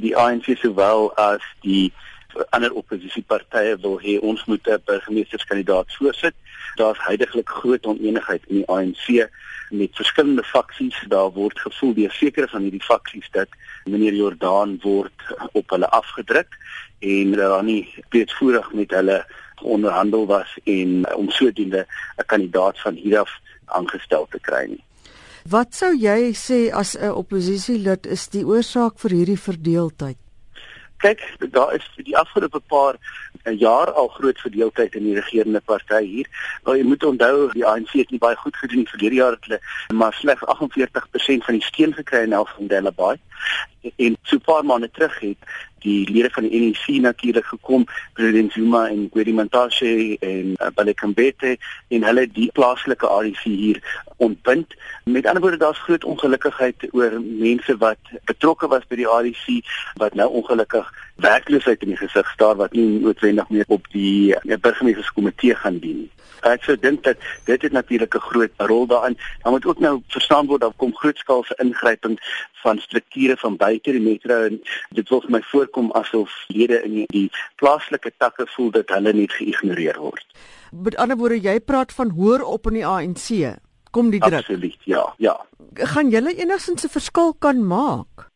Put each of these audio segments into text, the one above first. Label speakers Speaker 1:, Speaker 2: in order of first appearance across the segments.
Speaker 1: Die ANC sowel as die ander oppositiepartye wil hê ons moet 'n burgemeesterskandidaat voorsit. Daar's heidaglik groot onenigheid in die ANC met verskillende faksies. Daar word gevoel deur sekere van hierdie faksies dat meneer Jordaan word op hulle afgedruk en daar nie breedvoerig met hulle onderhandel was en om sodoende 'n kandidaat van hier af aangestel te kry nie.
Speaker 2: Wat sou jy sê as 'n oppositielid is die oorsaak vir hierdie verdeeldheid?
Speaker 1: kyk daar is die afgelope paar eh, jaar al groot verdeeldheid in die regerende party hier. Maar jy moet onthou die ANC het nie baie goed gedoen vir hierdie jaar het hulle maar slegs 48% van die steun gekry in Elf van Delabaai en so 'n paar maande terug het die lede van die NEC natuurlik gekom president Zuma en Gwedi Mantashe en uh, Balekambete en hulle die plaaslike ANC hier ontbind met ander woorde daar's groot ongelukkigheid oor mense wat betrokke was by die ANC wat nou ongelukkig werkloosheid in die gesig staar wat nie noodwendig meer op die uh, burgemeesterskomitee gaan dien nie Ek sou dink dat dit het natuurlik 'n groot rol daarin. Dan moet ook nou verstaan word dat kom grootskaalse ingryping van strukture van buite die metro en dit wil vir my voorkom asof lede in die, die plaaslike takke voel dat hulle net geïgnoreer word.
Speaker 2: Met ander woorde, jy praat van hoër op in die ANC. Kom die druk.
Speaker 1: Absoluut, ja, ja.
Speaker 2: Gaan julle enigsins 'n verskil kan maak?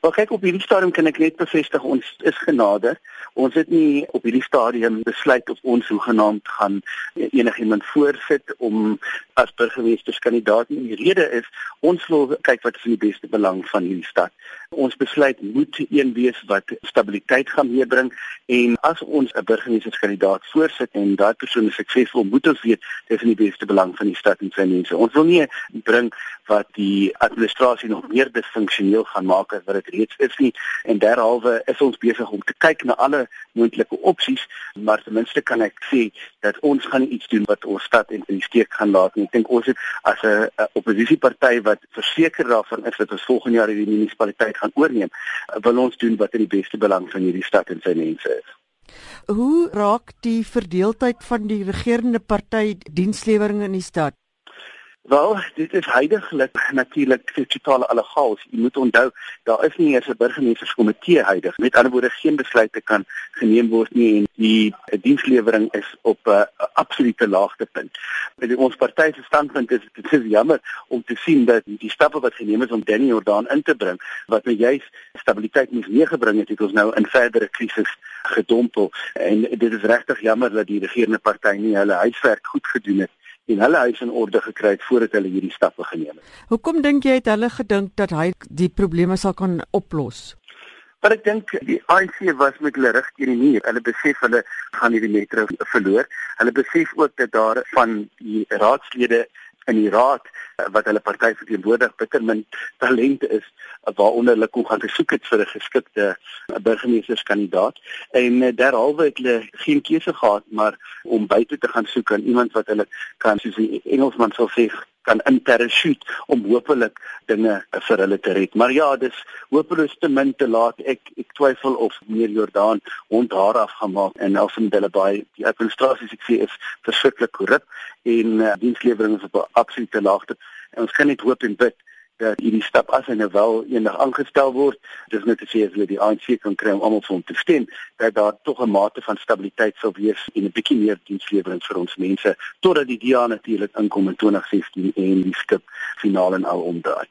Speaker 1: Wel kyk op hierdie stadium kan ek net bevestig ons is genader. Ons het nie op hierdie stadium besluit of ons hoegenaamd gaan enigiemand voorsit om as burgemeesterskandidaat nie. Die rede is ons wil kyk wat is in die beste belang van hierdie stad. Ons besluit moet een wees wat stabiliteit gaan meebring en as ons 'n burgemeesterskandidaat voorsit en daai persoon suksesvol, moet ons weet dit is in die beste belang van die stad en sy mense. Ons wil nie bring wat die administrasie nog meer disfunksioneel gaan maak as wat dit reeds is nie en derhalwe is ons besig om te kyk na alle moontlike opsies, maar ten minste kan ek sê dat ons gaan iets doen wat ons stad en die steek gaan laat. En ek dink ons het as 'n oppositieparty wat verseker daarvan is dat ons volgende jaar die munisipaliteit gaan oorneem, wil ons doen wat in die beste belang van hierdie stad en sy mense is.
Speaker 2: Hoe raak die verdeeldheid van die regerende party dienslewering in die stad?
Speaker 1: Wel, dit is heidaglik natuurlik totale allegaals. Jy moet onthou, daar is nie eers 'n burgemeesterskomitee heidig. Met ander woorde, geen besluite kan geneem word nie en die dienslewering is op 'n uh, absolute laagtepunt. Met ons party se standpunt is dit is jammer om te sien dat die stappe wat geneem is om Danny Jordaan in te bring, wat nou juist stabiliteit moes meegebring het, het ons nou in verdere krisis gedompel. En dit is regtig jammer dat die regerende party nie hulle huiswerk goed gedoen het en hulle huis in orde gekry het voordat hulle hierdie stappe geneem het.
Speaker 2: Hoekom dink jy het hulle gedink dat hy die probleme sal kan oplos?
Speaker 1: Maar ek dink die ANC was met hulle rug teen die muur. Hulle besef hulle gaan hierdie metro verloor. Hulle besef ook dat daar van die raadslede in die raad eh, wat hulle party verteenwoordig bitter min talente is eh, waaronder hulle kon gaan soek het vir 'n geskikte eh, burgemeesterskandidaat. En derhalwe het hulle geen keuse gehad maar om buite te gaan soek aan iemand wat hulle kan soos die Engelsman sou sê kan interchute om hopelik dinge vir hulle te red. Maar ja, dis hopeloos te min te laat. Ek ek twyfel of meneer Jordaan hond haar afgemaak en nou van hulle baie die administrasie ek sê is verskriklik korrup en uh, dienslewering is op 'n absolute laagte. En ons kan net hoop en bid dat hierdie stap as hy nou wel eendag aangestel word, dis net te sê as hulle die ANC kan kry om almal vir hom te stem, dat daar tog 'n mate van stabiliteit sou wees en 'n bietjie meer dienslewering vir ons mense totdat die DA natuurlik inkom in 2016 en die skip finaal en al omdraai.